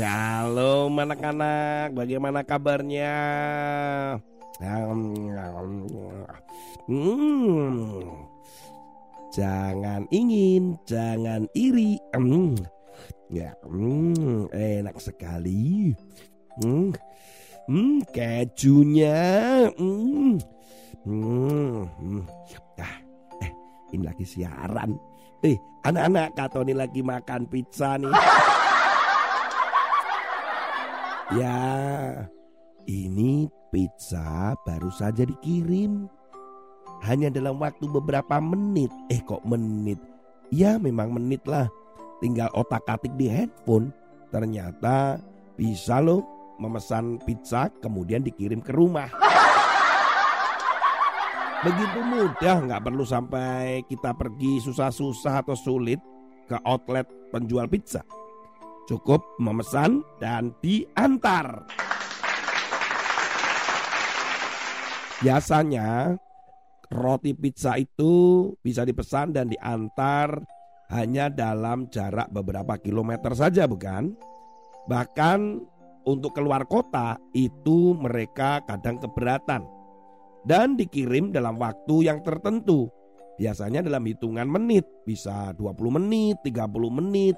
Shalom anak-anak, bagaimana kabarnya? Hmm. Jangan ingin, jangan iri. Hmm. Ya, hmm, enak sekali. Hmm, hmm kejunya. Hmm. Hmm. hmm. Ah, eh, ini lagi siaran. Eh, anak-anak Katoni lagi makan pizza nih. Ya, ini pizza baru saja dikirim. Hanya dalam waktu beberapa menit. Eh kok menit? Ya memang menit lah. Tinggal otak-atik di handphone. Ternyata bisa loh memesan pizza kemudian dikirim ke rumah. Begitu mudah nggak perlu sampai kita pergi susah-susah atau sulit ke outlet penjual pizza. Cukup memesan dan diantar. Biasanya roti pizza itu bisa dipesan dan diantar hanya dalam jarak beberapa kilometer saja bukan? Bahkan untuk keluar kota itu mereka kadang keberatan dan dikirim dalam waktu yang tertentu. Biasanya dalam hitungan menit, bisa 20 menit, 30 menit,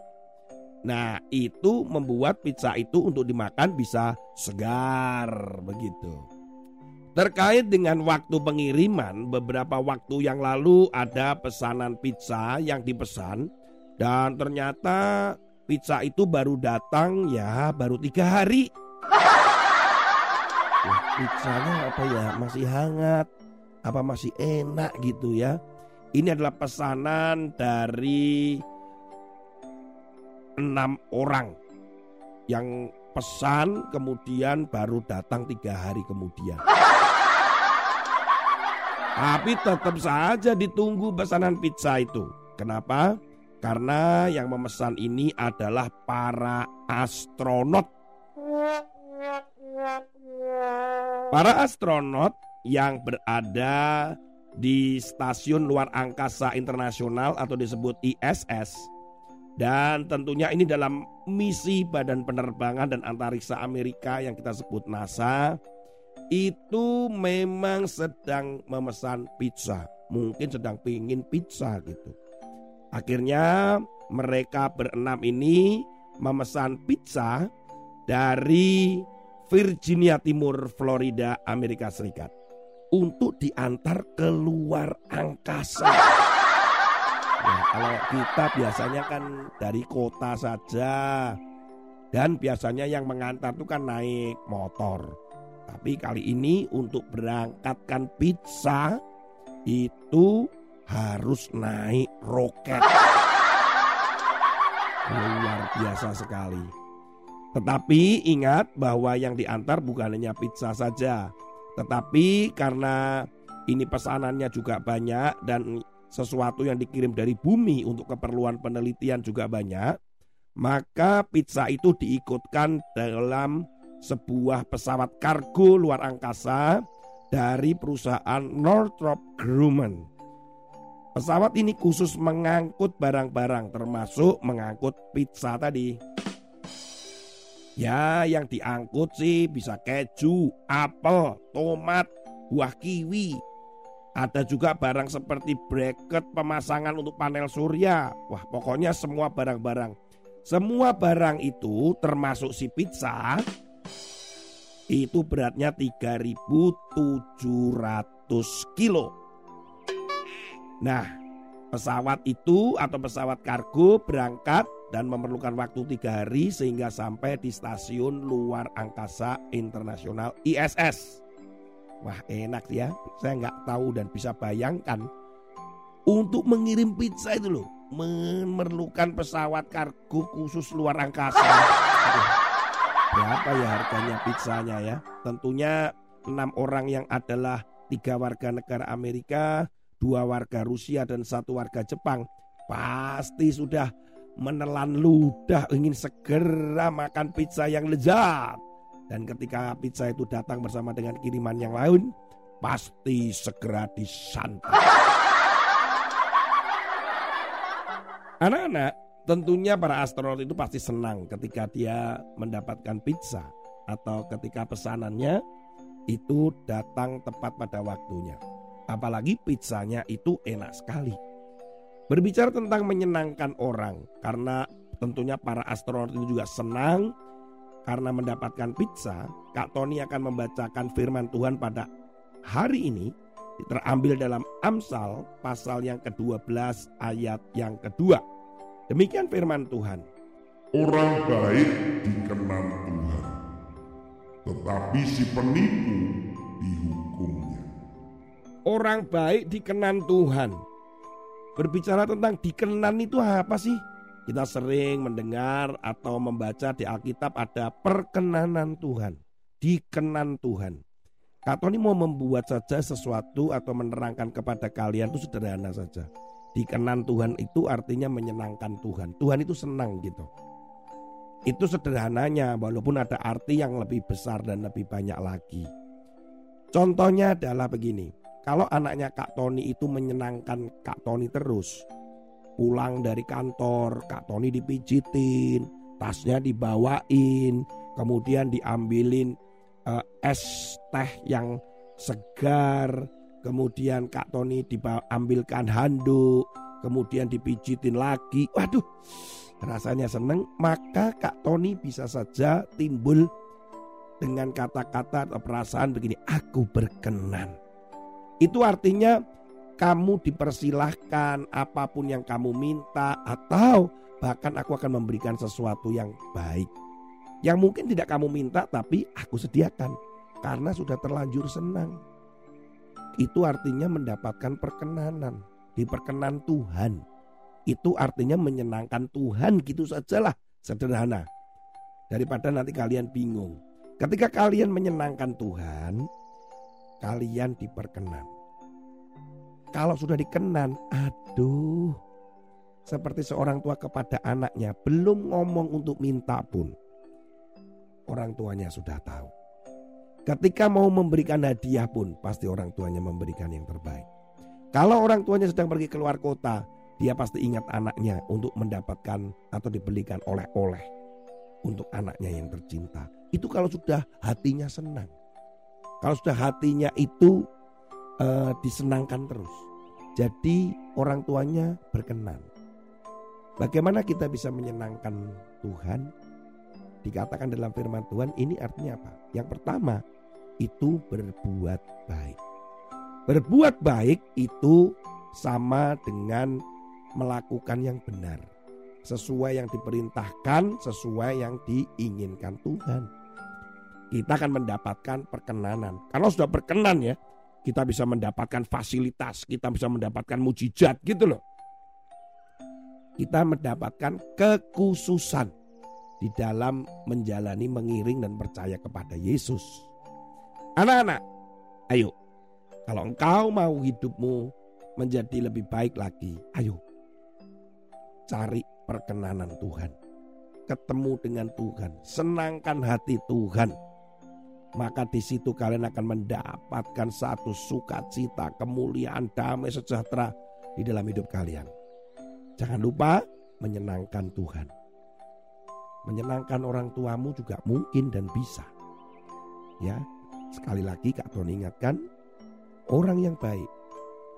Nah, itu membuat pizza itu untuk dimakan bisa segar begitu. Terkait dengan waktu pengiriman, beberapa waktu yang lalu ada pesanan pizza yang dipesan dan ternyata pizza itu baru datang ya baru tiga hari. Wah, pizzanya apa ya masih hangat, apa masih enak gitu ya. Ini adalah pesanan dari enam orang yang pesan kemudian baru datang tiga hari kemudian. Tapi tetap saja ditunggu pesanan pizza itu. Kenapa? Karena yang memesan ini adalah para astronot. Para astronot yang berada di Stasiun Luar Angkasa Internasional atau disebut ISS dan tentunya ini dalam misi Badan Penerbangan dan Antariksa Amerika yang kita sebut NASA itu memang sedang memesan pizza. Mungkin sedang pingin pizza gitu. Akhirnya mereka berenam ini memesan pizza dari Virginia Timur, Florida, Amerika Serikat untuk diantar keluar angkasa. Ya, kalau kita biasanya kan dari kota saja dan biasanya yang mengantar itu kan naik motor. Tapi kali ini untuk berangkatkan pizza itu harus naik roket. Luar biasa sekali. Tetapi ingat bahwa yang diantar bukan hanya pizza saja. Tetapi karena ini pesanannya juga banyak dan sesuatu yang dikirim dari bumi untuk keperluan penelitian juga banyak, maka pizza itu diikutkan dalam sebuah pesawat kargo luar angkasa dari perusahaan Northrop Grumman. Pesawat ini khusus mengangkut barang-barang termasuk mengangkut pizza tadi. Ya, yang diangkut sih bisa keju, apel, tomat, buah kiwi, ada juga barang seperti bracket pemasangan untuk panel surya. Wah, pokoknya semua barang-barang. Semua barang itu termasuk si pizza itu beratnya 3700 kilo. Nah, pesawat itu atau pesawat kargo berangkat dan memerlukan waktu tiga hari sehingga sampai di stasiun luar angkasa internasional ISS. Wah enak ya, saya nggak tahu dan bisa bayangkan untuk mengirim pizza itu loh memerlukan pesawat kargo khusus luar angkasa. Berapa ya harganya pizzanya ya? Tentunya enam orang yang adalah tiga warga negara Amerika, dua warga Rusia dan satu warga Jepang pasti sudah menelan ludah ingin segera makan pizza yang lezat. Dan ketika pizza itu datang bersama dengan kiriman yang lain, pasti segera disantap. Anak-anak, tentunya para astronot itu pasti senang ketika dia mendapatkan pizza atau ketika pesanannya itu datang tepat pada waktunya. Apalagi pizzanya itu enak sekali. Berbicara tentang menyenangkan orang, karena tentunya para astronot itu juga senang karena mendapatkan pizza, Kak Tony akan membacakan firman Tuhan pada hari ini terambil dalam Amsal pasal yang ke-12 ayat yang kedua. Demikian firman Tuhan. Orang baik dikenan Tuhan, tetapi si penipu dihukumnya. Orang baik dikenan Tuhan. Berbicara tentang dikenan itu apa sih? Kita sering mendengar atau membaca di Alkitab ada perkenanan Tuhan, dikenan Tuhan. Kak Tony mau membuat saja sesuatu atau menerangkan kepada kalian itu sederhana saja. Dikenan Tuhan itu artinya menyenangkan Tuhan. Tuhan itu senang gitu. Itu sederhananya walaupun ada arti yang lebih besar dan lebih banyak lagi. Contohnya adalah begini. Kalau anaknya Kak Tony itu menyenangkan Kak Tony terus. Pulang dari kantor, Kak Tony dipijitin, tasnya dibawain, kemudian diambilin uh, es teh yang segar, Kemudian Kak Tony diambilkan handuk, kemudian dipijitin lagi. Waduh, rasanya seneng. Maka Kak Tony bisa saja timbul dengan kata-kata atau perasaan begini, aku berkenan. Itu artinya kamu dipersilahkan apa pun yang kamu minta atau bahkan aku akan memberikan sesuatu yang baik. Yang mungkin tidak kamu minta tapi aku sediakan karena sudah terlanjur senang itu artinya mendapatkan perkenanan, diperkenan Tuhan. Itu artinya menyenangkan Tuhan gitu sajalah, sederhana. Daripada nanti kalian bingung. Ketika kalian menyenangkan Tuhan, kalian diperkenan. Kalau sudah dikenan, aduh, seperti seorang tua kepada anaknya, belum ngomong untuk minta pun, orang tuanya sudah tahu. Ketika mau memberikan hadiah pun pasti orang tuanya memberikan yang terbaik. Kalau orang tuanya sedang pergi keluar kota, dia pasti ingat anaknya untuk mendapatkan atau dibelikan oleh-oleh untuk anaknya yang tercinta. Itu kalau sudah hatinya senang. Kalau sudah hatinya itu uh, disenangkan terus. Jadi orang tuanya berkenan. Bagaimana kita bisa menyenangkan Tuhan? Dikatakan dalam firman Tuhan ini artinya apa? Yang pertama itu berbuat baik. Berbuat baik itu sama dengan melakukan yang benar. Sesuai yang diperintahkan, sesuai yang diinginkan Tuhan. Kita akan mendapatkan perkenanan. Kalau sudah berkenan ya, kita bisa mendapatkan fasilitas, kita bisa mendapatkan mujizat gitu loh. Kita mendapatkan kekhususan di dalam menjalani, mengiring dan percaya kepada Yesus. Anak-anak, ayo. Kalau engkau mau hidupmu menjadi lebih baik lagi, ayo. Cari perkenanan Tuhan. Ketemu dengan Tuhan, senangkan hati Tuhan. Maka di situ kalian akan mendapatkan satu sukacita, kemuliaan, damai sejahtera di dalam hidup kalian. Jangan lupa menyenangkan Tuhan. Menyenangkan orang tuamu juga mungkin dan bisa. Ya, sekali lagi Kak Tony ingatkan, orang yang baik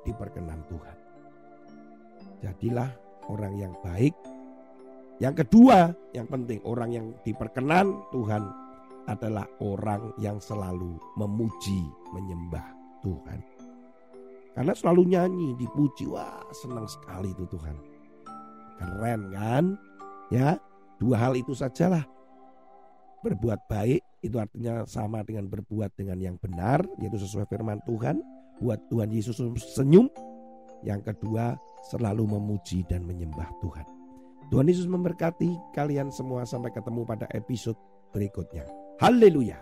diperkenan Tuhan. Jadilah orang yang baik. Yang kedua, yang penting orang yang diperkenan Tuhan adalah orang yang selalu memuji, menyembah Tuhan. Karena selalu nyanyi, dipuji, wah senang sekali itu Tuhan. Keren kan? Ya, Dua hal itu sajalah. Berbuat baik itu artinya sama dengan berbuat dengan yang benar, yaitu sesuai firman Tuhan. Buat Tuhan Yesus senyum. Yang kedua, selalu memuji dan menyembah Tuhan. Tuhan Yesus memberkati kalian semua sampai ketemu pada episode berikutnya. Hallelujah.